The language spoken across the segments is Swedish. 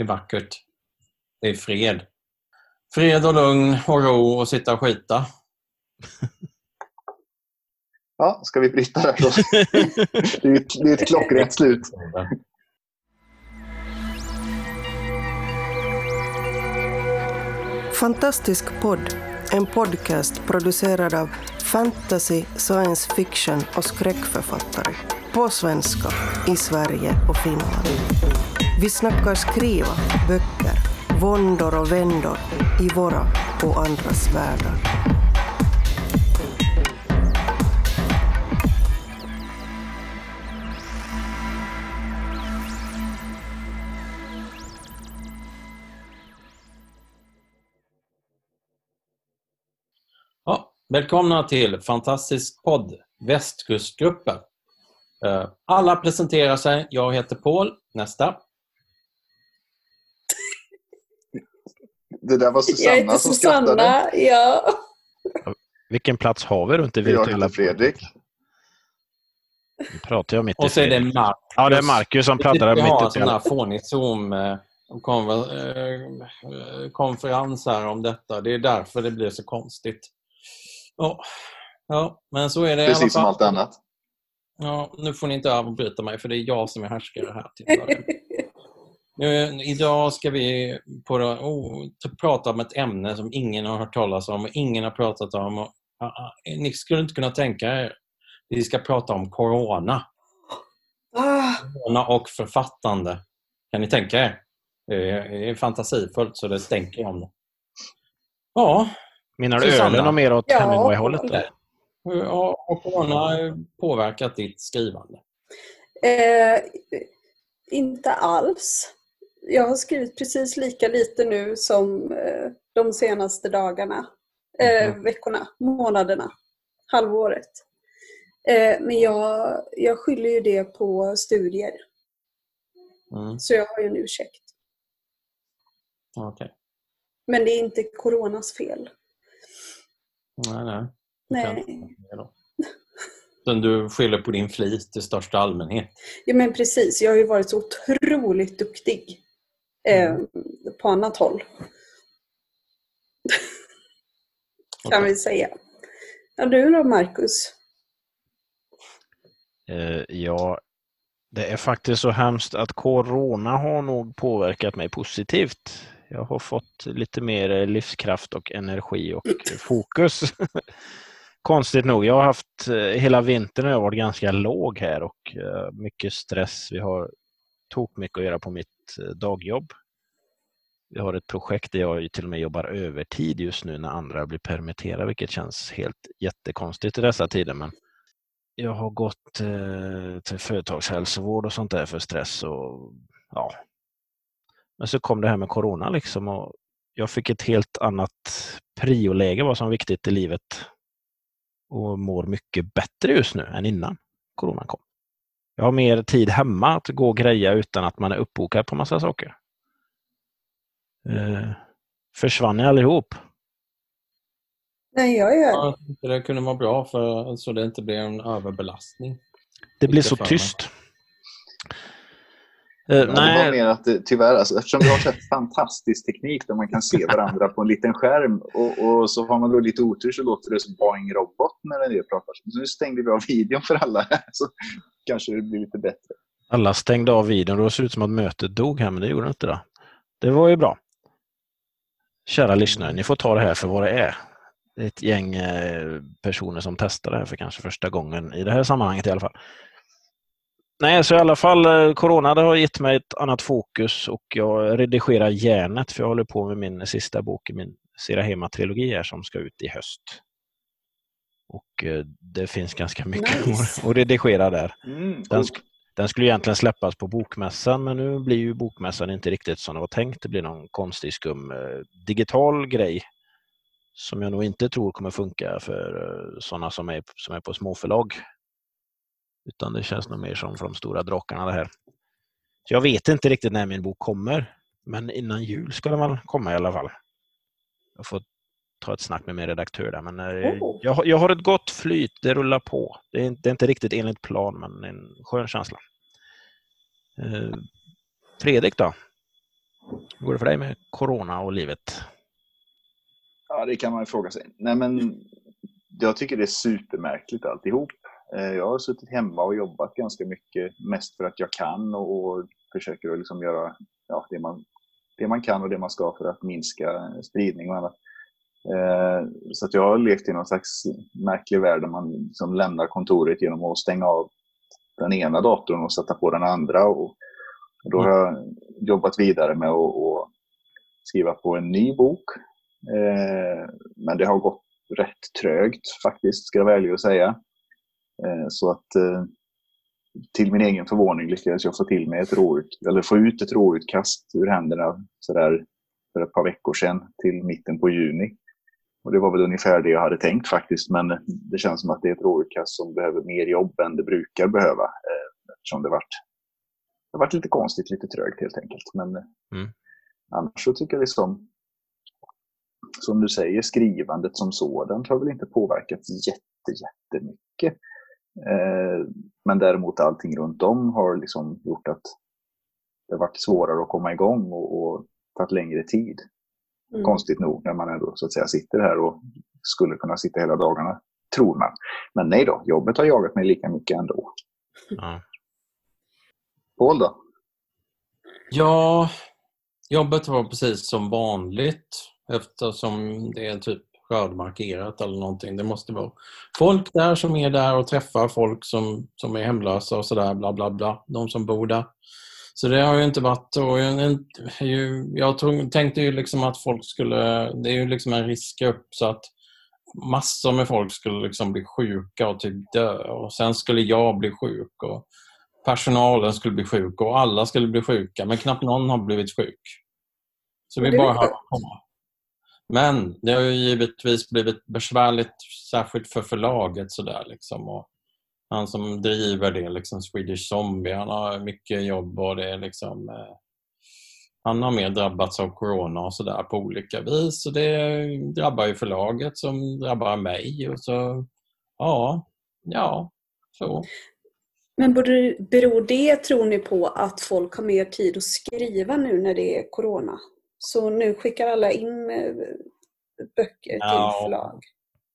Det är vackert. Det är fred. Fred och lugn och ro och sitta och skita. Ja, ska vi bryta där då? det, är ett, det är ett klockrent slut. Fantastisk podd, en podcast producerad av fantasy, science fiction och skräckförfattare. På svenska, i Sverige och Finland. Vi snackar skriva, böcker, våndor och vändor i våra och andras världar. Ja, välkomna till Fantastisk podd, Västkustgruppen. Eh, alla presenterar sig. Jag heter Paul. Nästa. Det där var Jag heter Susanna som skrattade. Susanna, ja. Vilken plats har vi runt det Jag virtuella heter Fredrik. Nu pratar jag mitt i Och så är det. Marcus. Ja, det är Marcus som pratar Vi mitt har i sån här alla. fånig Zoom eh, eh, konferens här om detta. Det är därför det blir så konstigt. Ja, ja men så är det i alla Precis som allt annat. Ja, nu får ni inte avbryta mig för det är jag som är härskare här. Nu, idag ska vi på, oh, prata om ett ämne som ingen har hört talas om och ingen har pratat om. Och, ah, ah, ni skulle inte kunna tänka er vi ska prata om corona. Ah, Corona och författande. Kan ni tänka er? Det är, fantasifullt så det stänker om det. Ja, Menar du Susanna? ölen och mer åt Ja. Hemingway-hållet? hur har har corona påverkat ditt skrivande? eh, inte alls. Jag har skrivit precis lika lite nu som eh, de senaste dagarna, eh, Mhm. veckorna, månaderna, halvåret. Eh, men jag, jag skyller ju det på studier, Mm, så jag har ju en ursäkt. okej. Men det är inte coronas fel. Nej, nej. Nej. Utan du skyller på din flit i största allmänhet. Ja men precis, jag har ju varit så otroligt duktig eh, på annat håll. kan vi säga. Ja, du då Marcus? Eh, ja, det är faktiskt så hemskt att corona har nog påverkat mig positivt. Jag har fått lite mer livskraft och energi och fokus. Konstigt nog, jag har haft eh, hela vintern har jag varit ganska låg här och eh, mycket stress. Vi har tok mycket att göra på mitt dagjobb. Jag har ett projekt där jag till och med jobbar övertid just nu när andra blir permitterade, vilket känns helt jättekonstigt i dessa tider. Men jag har gått eh, till företagshälsovård och sånt där för stress och ja. Men så kom det här med corona liksom och jag fick ett helt annat prioläge vad som är viktigt i livet och mår mycket bättre just nu än innan coronan kom. Jag har mer tid hemma att gå och greja utan att man är uppbokad på massa saker. Eh, försvann ni allihop? Nej, jag är Ja, jag tyckte det kunde vara bra för, så det inte blir en överbelastning. Det blir så tyst. Eh, Ja, det var nej, mer att det, tyvärr, alltså, eftersom vi har sett fantastisk teknik där man kan se varandra på en liten skärm och, och så har man då lite otur så låter det som Boeing Robot när del pratar. Så nu stängde vi av videon för alla här så kanske det blir lite bättre. Alla stängde av videon och det såg ut som att mötet dog här, men det gjorde det inte. Då. Det var ju bra. Kära lyssnare, ni får ta det här för vad det är. Det är ett gäng eh, personer som testar det här för kanske första gången i det här sammanhanget i alla fall. Nej, så i alla fall eh, Corona det har gett mig ett annat fokus och jag redigerar järnet för jag håller på med min sista bok i min Sirahema-trilogi här som ska ut i höst. Och eh, det finns ganska mycket Nice. att redigera där. Mm, och- den skulle egentligen släppas på bokmässan men nu blir ju bokmässan inte riktigt som det var tänkt. Det blir någon konstig skum eh, digital grej som jag nog inte tror kommer funka för eh, sådana som är, som är på småförlag. Utan det känns nog mer som för de stora drakarna det här. Så jag vet inte riktigt när min bok kommer. Men innan jul ska den väl komma i alla fall. Jag får ta ett snack med min redaktör där. Men eh, Oh. jag, har- jag har ett gott flyt, det rullar på. Det är, inte- det är inte riktigt enligt plan, men en skön känsla. Eh, Fredrik då? Hur går det för dig med corona och livet? Ja, det kan man ju fråga sig. Nej, men jag tycker det är supermärkligt alltihop. Eh, Jag har suttit hemma och jobbat ganska mycket, mest för att jag kan och, och försöker att liksom göra ja, det, man, det man kan och det man ska för att minska spridning och annat. Eh, Så att jag har levt i någon slags märklig värld där man liksom lämnar kontoret genom att stänga av den ena datorn och sätta på den andra. Och och då har jag jobbat vidare med att, skriva på en ny bok. Eh, Men det har gått rätt trögt faktiskt, ska jag välja att säga. Eh, Så att eh, till min egen förvåning lyckades jag få till mig ett råut, eller få ut ett råutkast ur händerna sådär för ett par veckor sedan till mitten på juni. Och det var väl ungefär det jag hade tänkt faktiskt, men det känns som att det är ett råutkast som behöver mer jobb än det brukar behöva. eh, Eftersom det varit, det har varit lite konstigt, lite trögt helt enkelt. Men Mm. annars så tycker jag liksom, som du säger, skrivandet som sådant har väl inte påverkat jätte, jättemycket. Eh, men däremot allting runt om har liksom gjort att det har varit svårare att komma igång och, och tagit längre tid. Mm. Konstigt nog när man ändå så att säga sitter här och skulle kunna sitta hela dagarna, tror man. Men nej då, jobbet har jagat mig lika mycket ändå. Ja. Paul då? Ja, jobbet var precis som vanligt eftersom det är typ rödmarkerat eller någonting. Det måste vara folk där som är där och träffar folk som, som är hemlösa och sådär, bla bla bla. De som bor där. Så det har ju inte varit... Och jag, jag tog, tänkte ju liksom att folk skulle... Det är ju liksom en riskgrupp så att massor med folk skulle liksom bli sjuka och typ dö och sen skulle jag bli sjuk och personalen skulle bli sjuk och alla skulle bli sjuka men knappt någon har blivit sjuk. Så vi bara har på. Men det har ju givetvis blivit besvärligt särskilt för förlaget sådär liksom. Och han som driver det, liksom Swedish Zombie, han har mycket jobb och det är liksom eh, han har mer drabbats av corona och sådär på olika vis. Och det drabbar ju förlaget som drabbar mig. Och så, ja, ja, så. Men beror det, tror ni, på att folk har mer tid att skriva nu när det är corona? Så nu skickar alla in eh, böcker Ja. till förlag?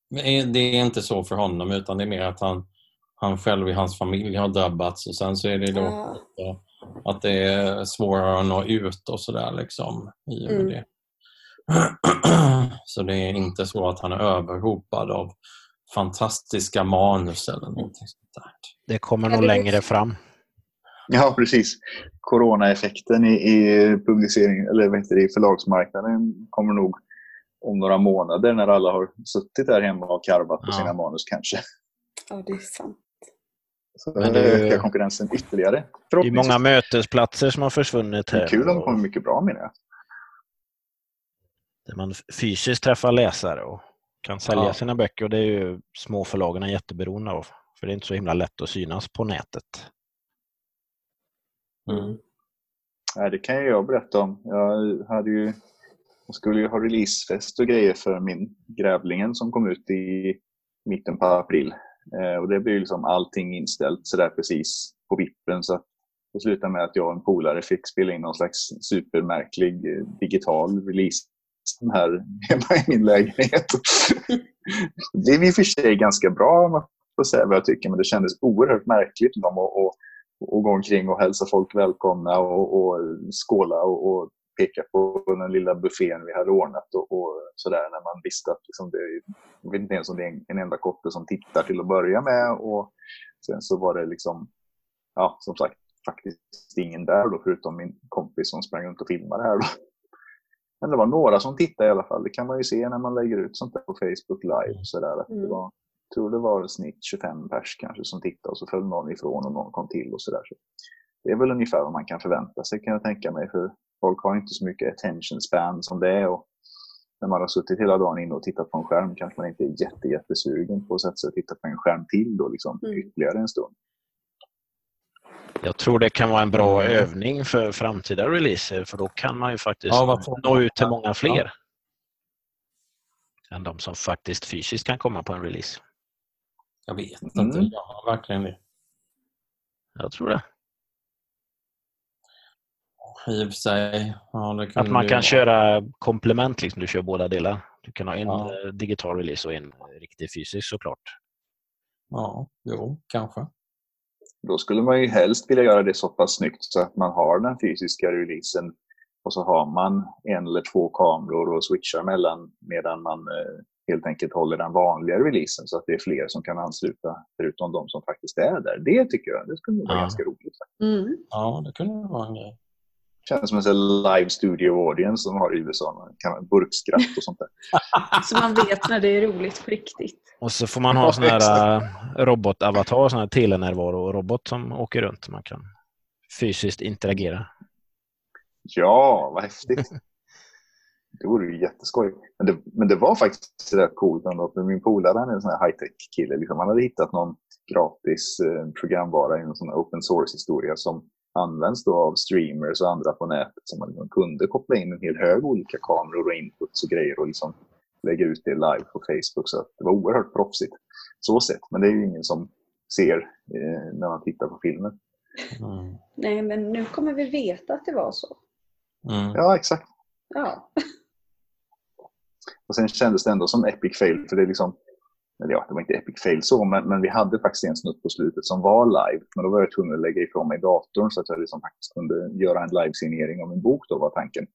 Men Det är inte så för honom utan det är mer att han, han själv i hans familj har drabbats och sen så är det då Ja. också att det är svårare att nå ut och sådär liksom i och med Mm. det. Så det är inte så att han är överhopad av fantastiska manus eller någonting sånt där. Det kommer nog längre fram. Ja, precis. Coronaeffekten i, i publicering, eller vad heter det, i förlagsmarknaden kommer nog om några månader när alla har suttit där hemma och karvat på Ja. sina manus kanske. Ja, det är sant. Så Men det ökar konkurrensen ytterligare. Det är många mötesplatser som har försvunnit Det är här. kul om det och- kommer mycket bra menar jag. Där man fysiskt träffar läsare och kan sälja Ja. sina böcker. Och det är ju småförlagen jätteberoende av. För det är inte så himla lätt att synas på nätet. Mm. Nej, det kan ju jag berätta om. Jag, hade ju, jag skulle ju ha releasefest och grejer för min Grävlingen som kom ut i mitten på april. Eh, och det blev liksom allting inställt sådär precis på vippen. Så det slutade med att jag och en polare fick spela in någon slags supermärklig eh, digital release här hemma i min lägenhet. det blev i och för sig ganska bra om man får säga vad jag tycker, men det kändes oerhört märkligt liksom, att, att, att gå omkring och hälsa folk välkomna och, och skåla och, och peka på den lilla buffén vi hade ordnat och, och sådär när man visste att liksom det, jag vet inte ens om det är en, en enda kotte som tittar till att börja med och sen så var det liksom, ja som sagt, faktiskt ingen där då förutom min kompis som sprang runt och filmade här då. Men det var några som tittade i alla fall. Det kan man ju se när man lägger ut sånt där på Facebook live. Så där, att det Mm. var, jag tror det var snitt 25 pers kanske som tittade och så föll någon ifrån och någon kom till och sådär. Så det är väl ungefär vad man kan förvänta sig kan jag tänka mig. För folk har inte så mycket attention span som det är. Och när man har suttit hela dagen inne och tittat på en skärm kanske man inte är jätte, jättesugen på att sätta sig och titta på en skärm till då, liksom, Mm. ytterligare en stund. Jag tror det kan vara en bra övning för framtida releaser för då kan man ju faktiskt Ja, nå ut till många Ja. fler. Än de som faktiskt fysiskt kan komma på en release. Jag vet Mm. inte, jag har verkligen det. Jag tror det. I och för sig. Ja, det Att man ju kan vara. köra komplement, liksom. du kör båda delar. Du kan ha en Ja. eh, digital release och en riktig fysisk såklart. Ja, jo, kanske. Då skulle man ju helst vilja göra det så pass snyggt så att man har den fysiska releasen och så har man en eller två kameror och switchar mellan medan man eh, helt enkelt håller den vanliga releasen så att det är fler som kan ansluta förutom de som faktiskt är där. Det tycker jag det skulle vara Ja. ganska roligt. Mm. Ja, det kunde vara en grej. Känns som en sån live studio audience som de har i USA. Burkskratt och sånt där. Så man vet när det är roligt på riktigt. Och så får man ha sån här eh, robotavatar, sån här telenärvaro-robot som åker runt. Man kan fysiskt interagera. Ja, vad häftigt. Det vore ju jätteskoj. Men det, men det var faktiskt rätt coolt ändå. För min polare han är en sån här high-tech-kille. Liksom. Han hade hittat någon gratis eh, programvara i en sån här open source-historia som används då av streamers och andra på nätet. Som man liksom kunde koppla in en hel hög olika kameror och inputs och grejer och liksom lägga ut det live på Facebook. Så att det var oerhört proffsigt. Så sett. Men det är ju ingen som ser eh, när man tittar på filmen. Mm. Nej, men nu kommer vi veta att det var så. Mm. Ja, exakt. Ja. Och sen kändes det ändå som epic fail, för det är liksom, eller ja, det var inte epic fail så, men, men vi hade faktiskt en snutt på slutet som var live. Men då var jag tvungen att lägga ifrån mig datorn så att jag liksom faktiskt kunde göra en livesignering av en bok då var tanken.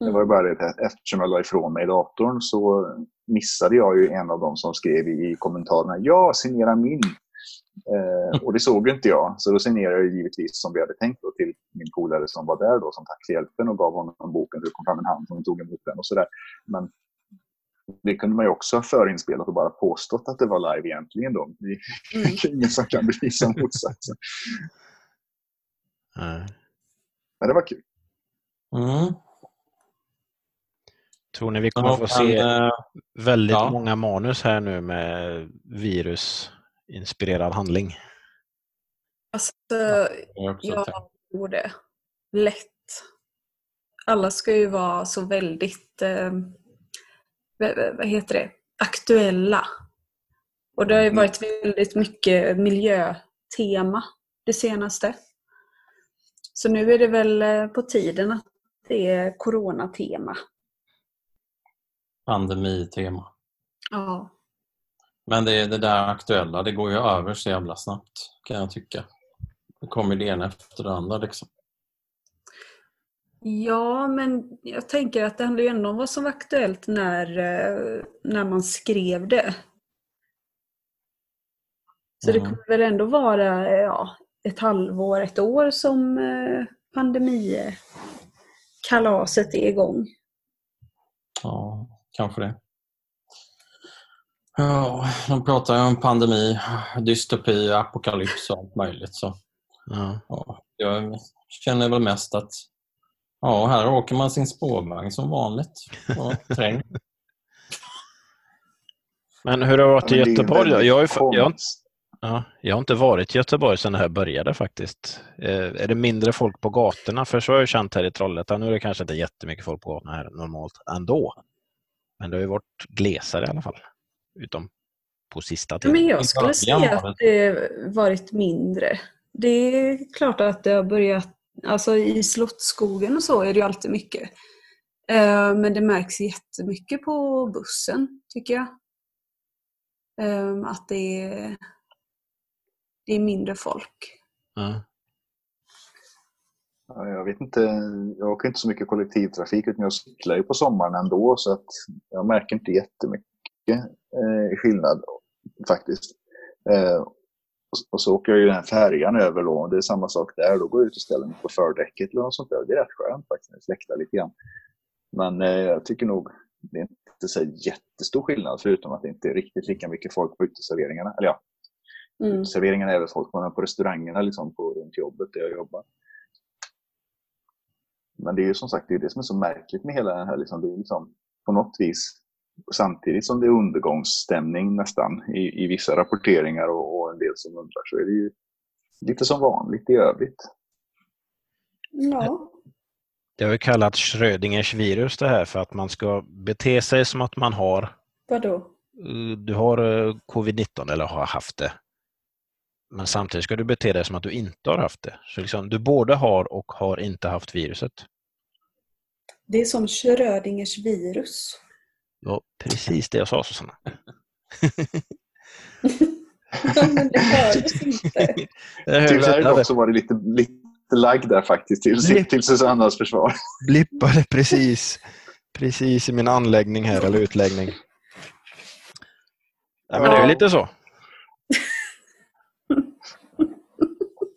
Det var ju bara det att eftersom jag la ifrån mig datorn så missade jag ju en av dem som skrev i kommentarerna ja, signera min. Eh, och det såg inte jag, så då signerade jag givetvis som vi hade tänkt då, till min polare som var där då som tack för hjälpen och gav honom boken. Så det kom fram en hand som tog emot den och sådär. Men det kunde man ju också ha förinspelat och bara påstått att det var live egentligen då. Det Mm. är ingen som kan bevisa motsatsen. Eh, Men det var kul. Mm. Tror ni vi kommer Ja, få se eh, väldigt ja. många manus här nu med virusinspirerad handling? Alltså, tänkt. jag tror det. Lätt. Alla ska ju vara så väldigt, eh, vad- heter det, aktuella. Och det har ju Mm. varit väldigt mycket miljötema det senaste. Så nu är det väl eh, på tiden att det är coronatema. Pandemitema. Ja. Men det, det där aktuella, det går ju över så jävla snabbt kan jag tycka. Det kommer det ena efter det andra liksom. Ja, men jag tänker att det handlar ju ändå om vad som var aktuellt när, eh, när man skrev det. Så det Mm. kommer väl ändå vara eh, ja, ett halvår, ett år som eh, pandemikalaset är igång. Ja, kanske det. Ja, de pratar ju om pandemi, dystopi, apokalyps och allt möjligt. Så Ja. ja, jag känner väl mest att ja, här åker man sin spårvagn som vanligt. Och träng. Men hur har det varit i är Göteborg? Jag, fa- jag, ja, jag har inte varit i Göteborg sedan det här började faktiskt. Eh, är det mindre folk på gatorna? För så har jag känt här i Trollhättan. Nu är det kanske inte jättemycket folk på gatorna här normalt ändå. Men det har ju varit glesare i alla fall. Utom på sista tiden. Men jag skulle säga att det varit mindre. Det är klart att det har börjat, alltså i Slottsskogen och så är det ju alltid mycket. Eh, Men det märks jättemycket på bussen, tycker jag. Eh, Att det är, det är mindre folk. Ja, jag vet inte, jag åker inte så mycket kollektivtrafik utan jag cyklar ju på sommaren ändå så att jag märker inte jättemycket eh, skillnad faktiskt. Eh, och, så åker ju den här färjan över då och det är samma sak där. Då går jag ut och ställer mig på fördäcket eller något sånt där. Det är rätt skönt faktiskt, det fläktar lite grann. Men eh, jag tycker nog det är inte så jättestor skillnad förutom att det inte är riktigt lika mycket folk på uteserveringarna. Eller ja, Mm. serveringarna är väl folk, men på restaurangerna liksom på, runt jobbet där jag jobbar. Men det är ju som sagt det, är det som är så märkligt med hela den här, liksom, det är liksom, på något vis, samtidigt som det är undergångsstämning nästan i, i vissa rapporteringar och, och en del som undrar, så är det ju lite som vanligt i övrigt. Ja. Det har ju kallats Schrödingers virus det här för att man ska bete sig som att man har Vadå? eh, du har eh, covid-19 eller har haft det. Men samtidigt ska du bete dig som att du inte har haft det. Så liksom, du både har och har inte haft viruset. Det är som Schrödingers virus. Ja, precis det jag sa Susanna. Men det hördes inte. Det Tyvärr var det lite, lite lagg där faktiskt till, Blipp. till Susannas försvar. blippade precis, precis i min anläggning här, eller utläggning. Ja, men det är lite så.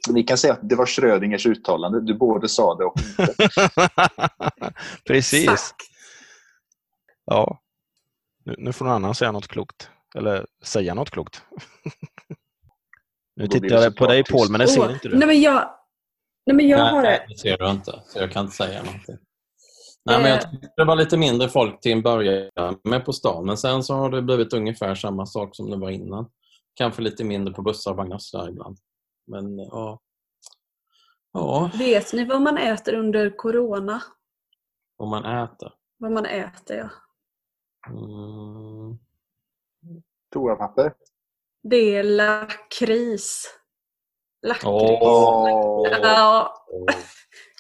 Ni kan säga att det var Schrödingers uttalande. Du både sa det och inte. precis. Exakt. Ja. Nu, nu får någon annan säga något klokt. Eller säga något klokt. nu tittar jag på dig Paul, men det ser Åh, inte du. Nej men jag, nej, men jag Nej, har nej, det. det ser du inte, så jag kan inte säga någonting. Nej, men jag tyckte det var lite mindre folk till en början med på stan, men sen så har det blivit ungefär samma sak som det var innan. Kanske lite mindre på bussar och vagnar sådär ibland. Men ja. Ja, Vet ni vad man äter under Corona? om man äter. Vad man äter ja. Mm. Toapapper. Det är lakrits. Lakrits. Åh. Ja.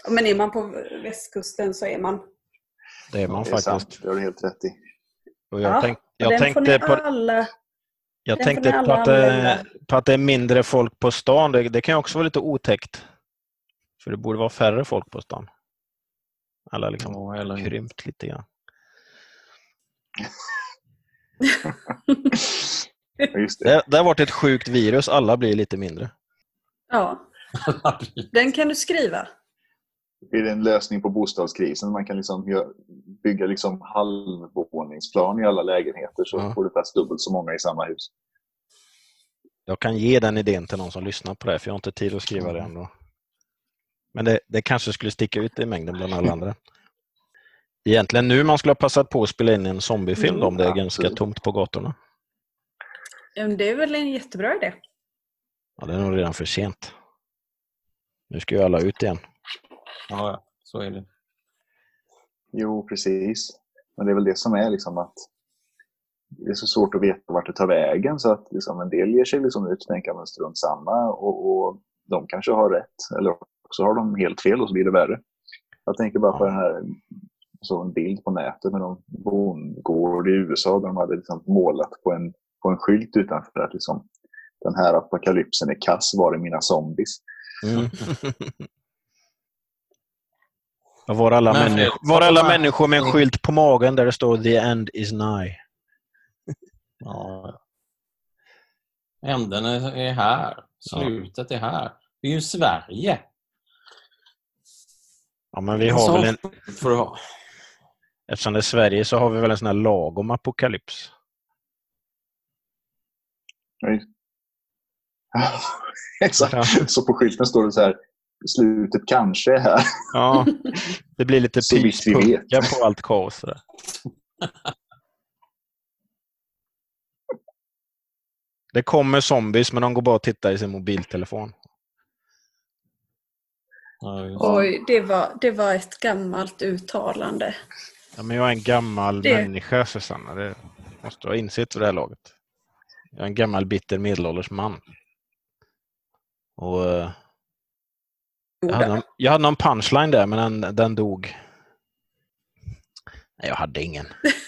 Men är man på västkusten så är man. Det är man Det är sant. faktiskt. Det har du helt rätt i. Och jag Ja, tänk, jag den får tänkte, ni på, alla. jag den får tänkte på, att det, använda. på att det är mindre folk på stan. Det, det kan också vara lite otäckt. För det borde vara färre folk på stan. Alla liksom Ja, eller krympt lite grann. Just det. Det, det har varit ett sjukt virus. Alla blir lite mindre. Ja, den kan du skriva. Det är en lösning på bostadskrisen. Man kan liksom bygga liksom halvvåningsplan i alla lägenheter så Ja. får du plats dubbelt så många i samma hus. Jag kan ge den idén till någon som lyssnar på det, för jag har inte tid att skriva det ändå. Men det, det kanske skulle sticka ut i mängden bland alla andra. Egentligen nu man skulle ha passat på att spela in en zombiefilm då, om det är Mm, ganska absolut. tomt på gatorna. Ja, men Det är väl en jättebra idé. Ja, det är nog redan för sent. Nu ska ju alla ut igen. Ja, så är det. Jo, precis. Men det är väl det som är liksom att det är så svårt att veta vart det tar vägen så att liksom en del ger sig liksom ut och tänker men strunt samma och, och de kanske har rätt eller så har de helt fel och så blir det värre. Jag tänker bara på den här, så en bild på nätet med någon bondgård i USA där de hade liksom målat på en, på en skylt utanför att liksom, den här apokalypsen är kass, var är mina zombies? Mm. Var alla, Men- människor, var alla människor med en skylt på magen där det står “The end is nigh”. Ja. Änden är är här. Slutet är här. Det är ju Sverige. Ja, men vi har Så väl en, får det vara. Eftersom det är Sverige så har vi väl en sån här lag om apokalyps. Nej. Exakt. Ja. Så på skylten står det så här, slutet kanske är här. Ja, det blir lite pyspunka på allt kaos. Där. Det kommer zombies, men de går bara och tittar i sin mobiltelefon. Oj, det var, det var ett gammalt uttalande. Ja, men jag är en gammal Det- människa, Susanna. Det måste du ha insett vid det här laget. Jag är en gammal bitter medelålders man. Och, eh, jag, hade någon, jag hade någon punchline där, men den, den dog. Nej, jag hade ingen.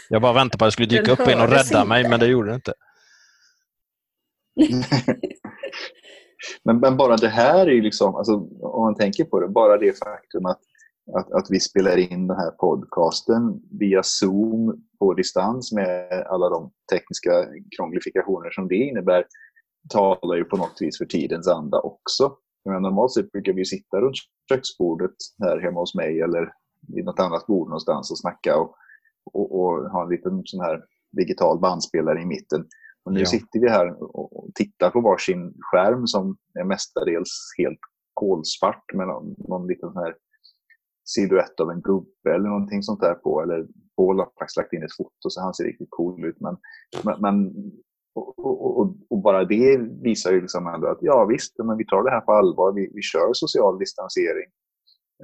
Jag bara väntade på att det skulle dyka upp en och rädda mig, inte. men det gjorde det inte. Men, men bara det här är ju liksom, alltså, om man tänker på det, bara det faktum att, att, att vi spelar in den här podcasten via Zoom på distans med alla de tekniska krånglifikationer som det innebär talar ju på något vis för tidens anda också. Menar, normalt sett brukar vi sitta runt köksbordet här hemma hos mig eller vid något annat bord någonstans och snacka och, och, och ha en liten sån här digital bandspelare i mitten. Och nu Ja. sitter vi här och och tittar på varsin skärm som är mestadels helt kolsvart med någon, någon liten sån här silhuett av en gubbe eller någonting sånt där på. Eller Paul har faktiskt lagt in ett foto så han ser riktigt cool ut. Men, men, och, och, och, och bara det visar ju liksom ändå att ja visst, men vi tar det här på allvar. Vi, vi kör social distansering.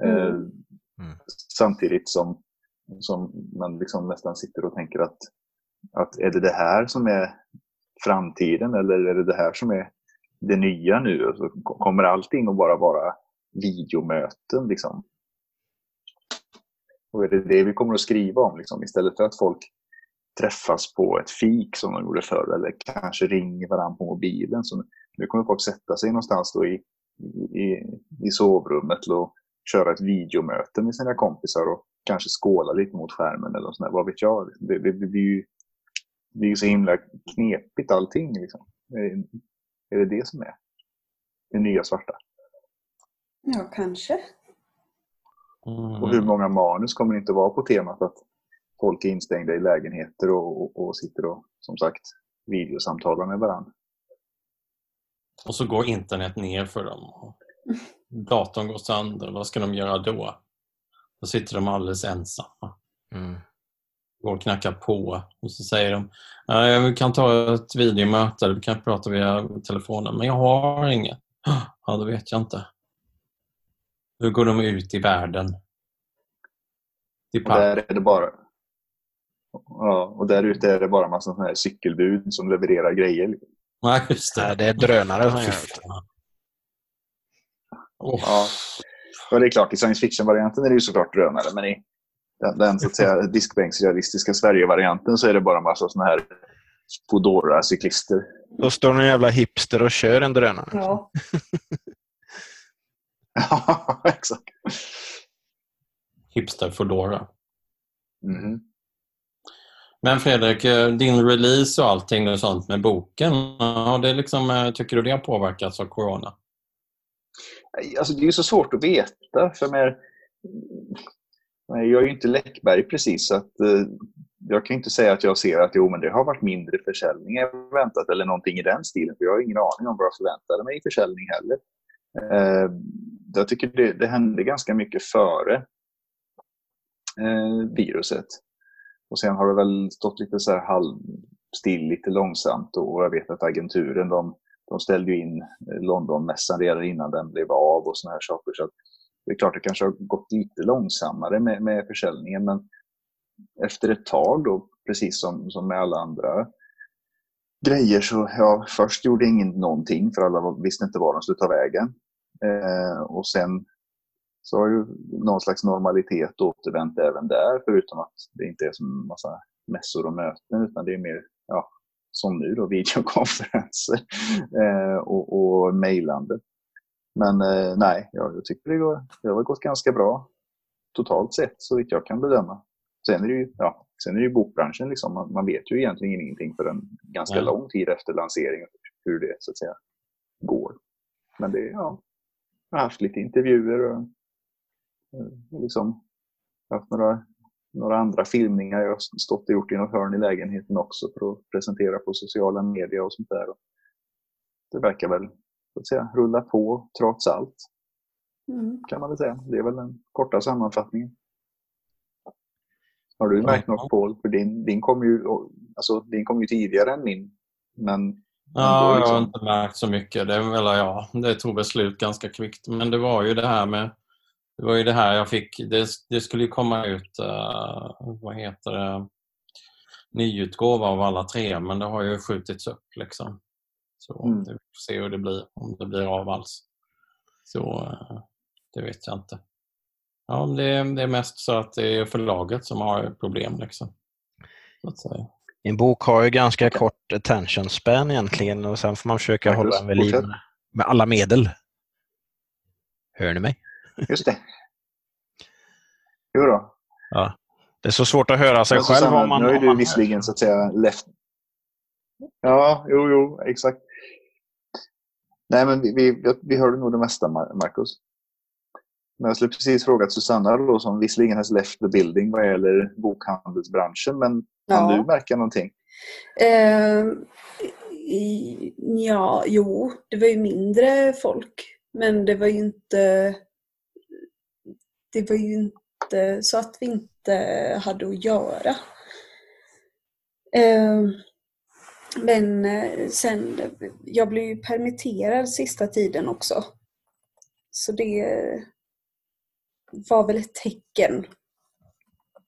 Mm. Eh, Mm. Samtidigt som, som man liksom nästan sitter och tänker att, att är det det här som är framtiden eller är det det här som är det nya nu. Kommer allting att bara vara videomöten. Liksom. Och är det det vi kommer att skriva om? Liksom, istället för att folk träffas på ett fik som de gjorde förr eller kanske ringer varandra på mobilen. Så nu kommer folk sätta sig någonstans då i, i, i sovrummet och köra ett videomöte med sina kompisar och kanske skåla lite mot skärmen eller sånt Vad vet jag? Det, det, det blir ju det blir så himla knepigt allting. Liksom. Är det det som är det nya svarta? Ja, kanske. Mm. Och hur många manus kommer det inte vara på temat att folk är instängda i lägenheter och, och, och sitter och som sagt videosamtalar med varandra. Och så går internet ner för dem. Datorn går sönder. Vad ska de göra då? Då sitter de alldeles ensamma. Mm. Går och knackar på och så säger de "Ja, vi kan ta ett videomöte, vi kan prata via telefonen. Men jag har inget. Ja, det vet jag inte. Hur går de ut i världen? Till Och där är det bara Ja, och där ute är det bara massa sådana här cykelbud som levererar grejer. Nej, just det. Nej, det är drönare som gör det. Åh, Ja. Och det är klart, i science fiction-varianten är det ju såklart drönare, men i den, den så att säga diskbänksrealistiska Sverige-varianten så är det bara massa sådana här Foodora-cyklister. Då står någon jävla hipster och kör en drönare. Ja. Ja, exakt. Hipster Foodora. Mhm. Men Fredrik, eh, din release och allting och sånt med boken, har det liksom, eh, tycker du det har påverkats av Corona? Alltså, det är ju så svårt att veta. För mer, jag är ju inte Läckberg precis, så att, eh, jag kan inte säga att jag ser att jo, men det har varit mindre försäljning än väntat eller någonting i den stilen. För jag har ingen aning om vad jag förväntade mig i försäljning heller. Eh, jag tycker det, det hände ganska mycket före eh, viruset. Och sen har det väl stått lite så här halvstill, lite långsamt och jag vet att agenturen de, de ställde ju in eh, Londonmässan redan innan den blev av och såna här saker. Så att det är klart det kanske har gått lite långsammare med, med försäljningen men efter ett tag då, precis som, som med alla andra grejer så ja, först gjorde ingen någonting för alla visste inte var de skulle ta vägen. Eh, och sen så har ju någon slags normalitet återvänt även där förutom att det inte är som massa mässor och möten utan det är mer ja, som nu då, videokonferenser eh, och, och mejlande. Men eh, nej, jag, jag tycker det, går, det har gått ganska bra totalt sett så vitt jag kan bedöma. Sen är det ju, ja, sen är det ju bokbranschen, liksom. man, man vet ju egentligen ingenting för en ganska Nej. lång tid efter lanseringen hur det så att säga går. Men det, ja, jag har haft lite intervjuer och eh, liksom haft några, några andra filmningar. Jag har stått och gjort i något hörn i lägenheten också för att presentera på sociala medier och sånt där. Och det verkar väl så att säga, rulla på trots allt Mm. kan man väl säga. Det är väl den korta sammanfattningen. Har du märkt något Paul? För din, din kom ju, alltså, din kom ju tidigare än min. Men Ja, jag har liksom- inte märkt så mycket. Det, väl, ja, det tog väl slut ganska kvickt. Men det var ju det här med... Det var ju det här jag fick... Det, det skulle ju komma ut, eh, vad heter det, nyutgåva av alla tre, men det har ju skjutits upp. Liksom. Så Mm. vi får se hur det blir, om det blir av alls. Så eh, det vet jag inte. Ja, det, det är mest så att det är förlaget som har problem. Liksom. Så att säga. En bok har ju ganska kort attention span egentligen och sen får man försöka Marcus, hålla den vid liv med, med alla medel. Hör ni mig? just det. Jo då. Det är så svårt att höra sig själv Susanna, om man... nu om du man visserligen så att säga left... Ja, jo, jo, exakt. Nej, men vi, vi, vi hörde nog det mesta, Mar- Marcus. Men jag skulle precis frågat Susanna då, som visserligen has left the building vad gäller bokhandelsbranschen, men kan Ja. du märka någonting? Eh, i- ja, jo, det var ju mindre folk. Men det var ju inte... Det var ju inte så att vi inte hade att göra. Eh, men sen, jag blev ju permitterad sista tiden också. Så det var väl ett tecken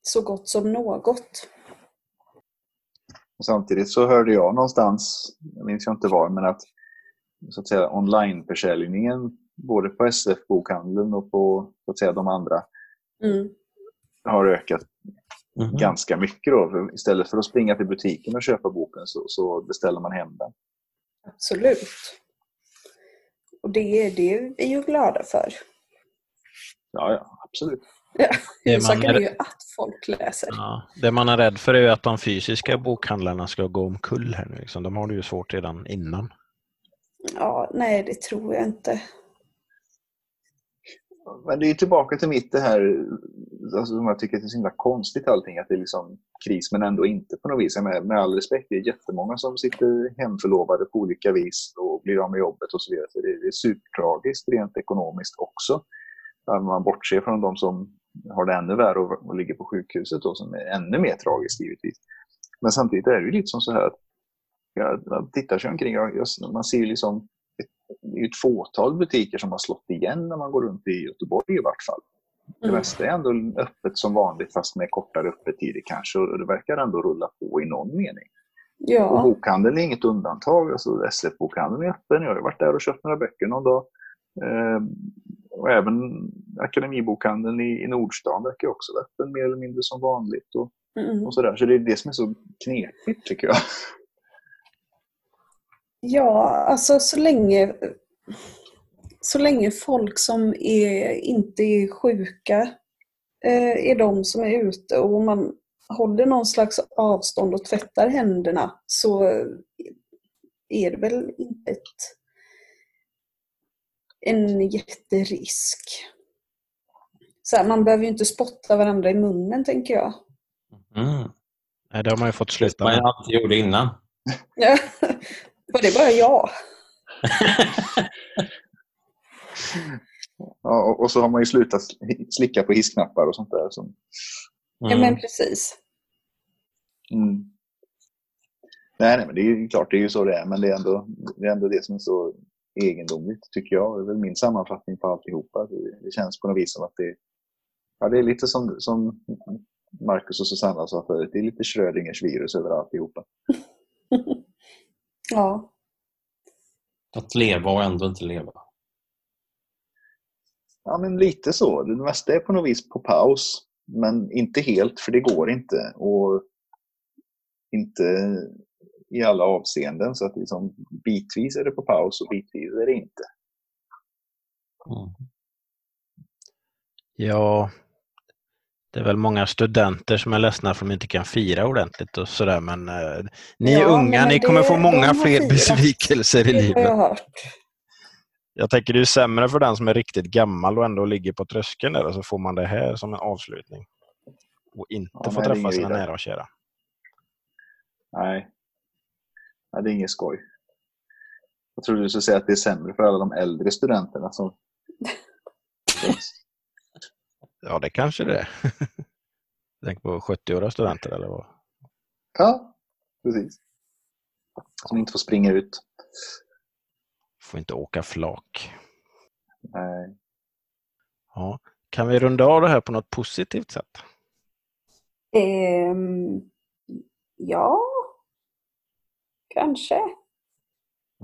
så gott som något. Och samtidigt så hörde jag någonstans, jag minns jag inte var, men att så att säga onlineförsäljningen både på SF-bokhandeln och på så att säga, de andra Mm. har ökat Mhm. ganska mycket. Då. För istället för att springa till butiken och köpa boken så, så beställer man hem den. Absolut. Och det, det är vi ju glada för. Ja, ja, absolut. Ja, Det huvudsaken är- är ju att folk läser. Ja, det man är rädd för är ju att de fysiska bokhandlarna ska gå omkull här nu. Liksom. De har det ju svårt redan innan. Ja, nej, det tror jag inte. Men det är tillbaka till mitt det här, alltså, som jag tycker är så himla konstigt allting, att det är liksom kris men ändå inte på något vis. Med, med all respekt, det är jättemånga som sitter hemförlovade på olika vis och blir av med jobbet och så vidare. Så det, det är supertragiskt rent ekonomiskt också. Om man bortser från de som har det ännu värre och, och ligger på sjukhuset då, som är ännu mer tragiskt givetvis. Men samtidigt är det ju lite som så här att jag, tittar sig omkring och jag, man ser ju liksom ett, det ett fåtal butiker som har slått igen när man går runt i Göteborg i vart fall. Det Mm. mesta är ändå öppet som vanligt fast med kortare öppettider kanske och det verkar ändå rulla på i någon mening. Och Ja, bokhandeln är inget undantag. Alltså SF-bokhandeln är öppen. Jag har varit där och köpt några böcker någon dag. Eh, och även Akademibokhandeln i, i Nordstan verkar också vara öppen mer eller mindre som vanligt. Och, mm. och sådär. Så det är det som är så knepigt tycker jag. ja alltså så länge, så länge folk som är, inte är sjuka eh, är de som är ute och man håller någon slags avstånd och tvättar händerna så är det väl inte ett, en jätterisk. Så här, man behöver ju inte spotta varandra i munnen tänker jag. Mm. Nej, det har man ju fått sluta med. jag alltid gjorde innan. Ja. Var det bara jag? Ja, och, så har man ju slutat slicka på hissknappar och sånt där. Som, Ja Mm. men precis. mm. nej, nej, men det är ju klart, det är ju så det är. Men det är ändå det, är ändå det som är så egendomligt, tycker jag. Det är väl min sammanfattning på alltihopa. Det, det känns på något vis som att det, ja, det är lite som, som Marcus och Susanna sa förut. Det är lite Schrödingers virus över alltihopa. Ja. Att leva och ändå inte leva. Ja, men lite så. Det mesta är på något vis på paus. Men inte helt, för det går inte. Och inte i alla avseenden. Så att liksom, bitvis är det på paus och bitvis är det inte. Mm. Ja, det är väl många studenter som är ledsna för att de inte kan fira ordentligt och sådär. Men eh, ni Ja, unga, ni det- kommer få många fler firat. besvikelser i Det har livet. jag hört. Jag tänker det är sämre för den som är riktigt gammal och ändå ligger på tröskeln där och så får man det här som en avslutning. Och inte Ja, få träffa sina nära och kära. Nej. Nej, det är inget skoj. Jag trodde du skulle säga att det är sämre för alla de äldre studenterna. Som... Ja, det kanske det är. Tänk på 70-åriga studenter eller vad? Ja, precis. Som inte får springa ut. Får inte åka flak. Nej. Ja. Kan vi runda av det här på något positivt sätt? Ehm, ja, kanske.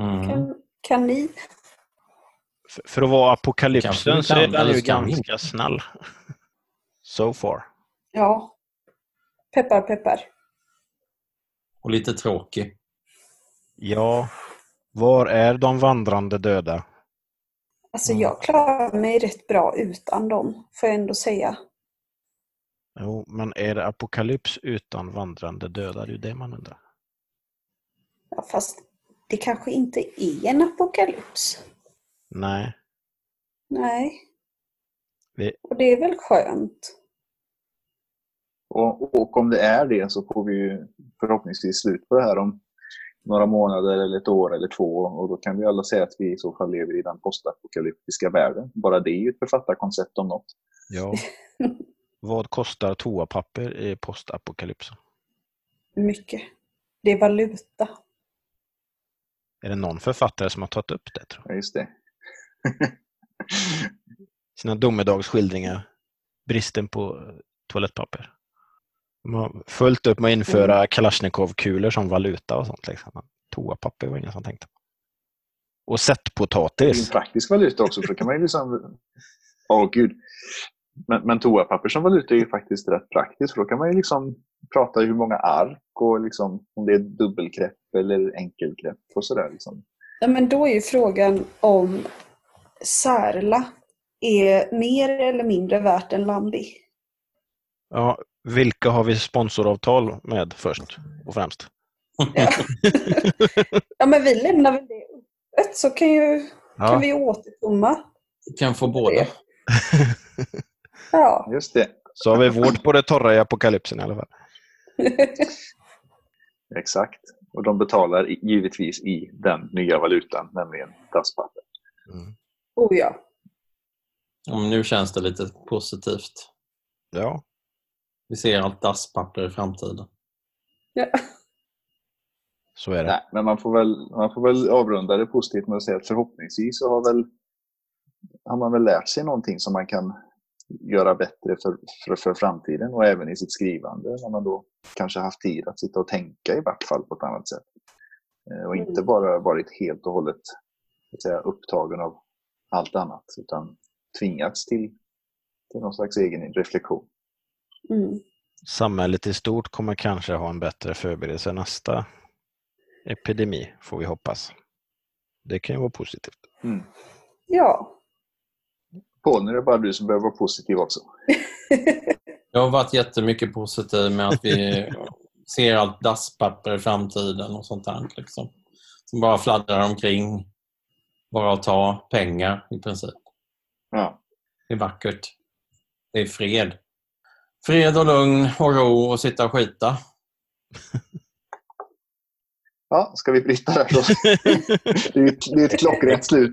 Mm. Kan, kan ni? För, för att vara apokalypsen så är den ju ganska snäll. So far. Ja. Peppar, peppar. Och lite tråkig. Ja, var är de vandrande döda? Alltså Mm. jag klarar mig rätt bra utan dem, får jag ändå säga. Jo, men är det apokalyps utan vandrande döda? Det är ju det man undrar. Ja, fast det kanske inte är en apokalyps. Nej. Nej. Vi- Och det är väl skönt. Och, och om det är det så får vi ju förhoppningsvis slut på det här om några månader eller ett år eller två. Och då kan vi alla säga att vi i så fall lever i den postapokalyptiska världen. Bara det är ju ett författarkoncept om något. Ja. Vad kostar toapapper i postapokalypsen? Mycket. Det är valuta. Är det någon författare som har tagit upp det? Tror Ja, just det. jag? Sina domedagsskildringar. Bristen på eh, toalettpapper. De har fullt upp med att införa Kalashnikov-kulor som valuta och sånt. Liksom. Toapapper var ingen som tänkte. Och Det är sättpotatis. en praktisk valuta också, för då kan man ju liksom... Åh gud. Men, men toapapper som valuta är ju faktiskt rätt praktiskt, för då kan man ju liksom prata i hur många ark och liksom, om det är dubbelkrepp eller enkelkrepp och sådär. Liksom. Ja, men då är ju frågan om Särla är mer eller mindre värt än Lambi. Ja, vilka har vi sponsoravtal med först och främst? Ja. ja, men vi lämnar väl det öppet så kan, ju, kan Ja, vi återkomma. kan få båda. Ja. Just det. så har vi vård på det torra i apokalypsen i alla fall. Exakt. Och de betalar givetvis i den nya valutan, nämligen dasspapper. Mm. oh ja. Men nu känns det lite positivt. Ja, Vi ser allt dasspapper i framtiden. ja. så är det. Nej, men man får, väl, man får väl avrunda det positivt med att säga att förhoppningsvis så har, väl, har man väl lärt sig någonting som man kan göra bättre för, för, för framtiden och även i sitt skrivande när man då kanske haft tid att sitta och tänka i vart fall på ett annat sätt. Eh, Och inte Mm. bara varit helt och hållet säga, upptagen av allt annat utan tvingats till, till någon slags egen reflektion. Mm. Samhället i stort kommer kanske ha en bättre förberedelse nästa epidemi, får vi hoppas. Det kan ju vara positivt. Mm. ja. Paul, nu är det bara du som behöver vara positiv också. Jag har varit jättemycket positiv med att vi ser allt dasspapper i framtiden och sånt där. Liksom. Som bara fladdrar omkring. Bara att ta pengar i princip. Ja. Det är vackert. Det är fred. Fred och lugn och ro och sitta och skita. Ja, ska vi bryta där då? det, är ett, det är ett klockrent slut.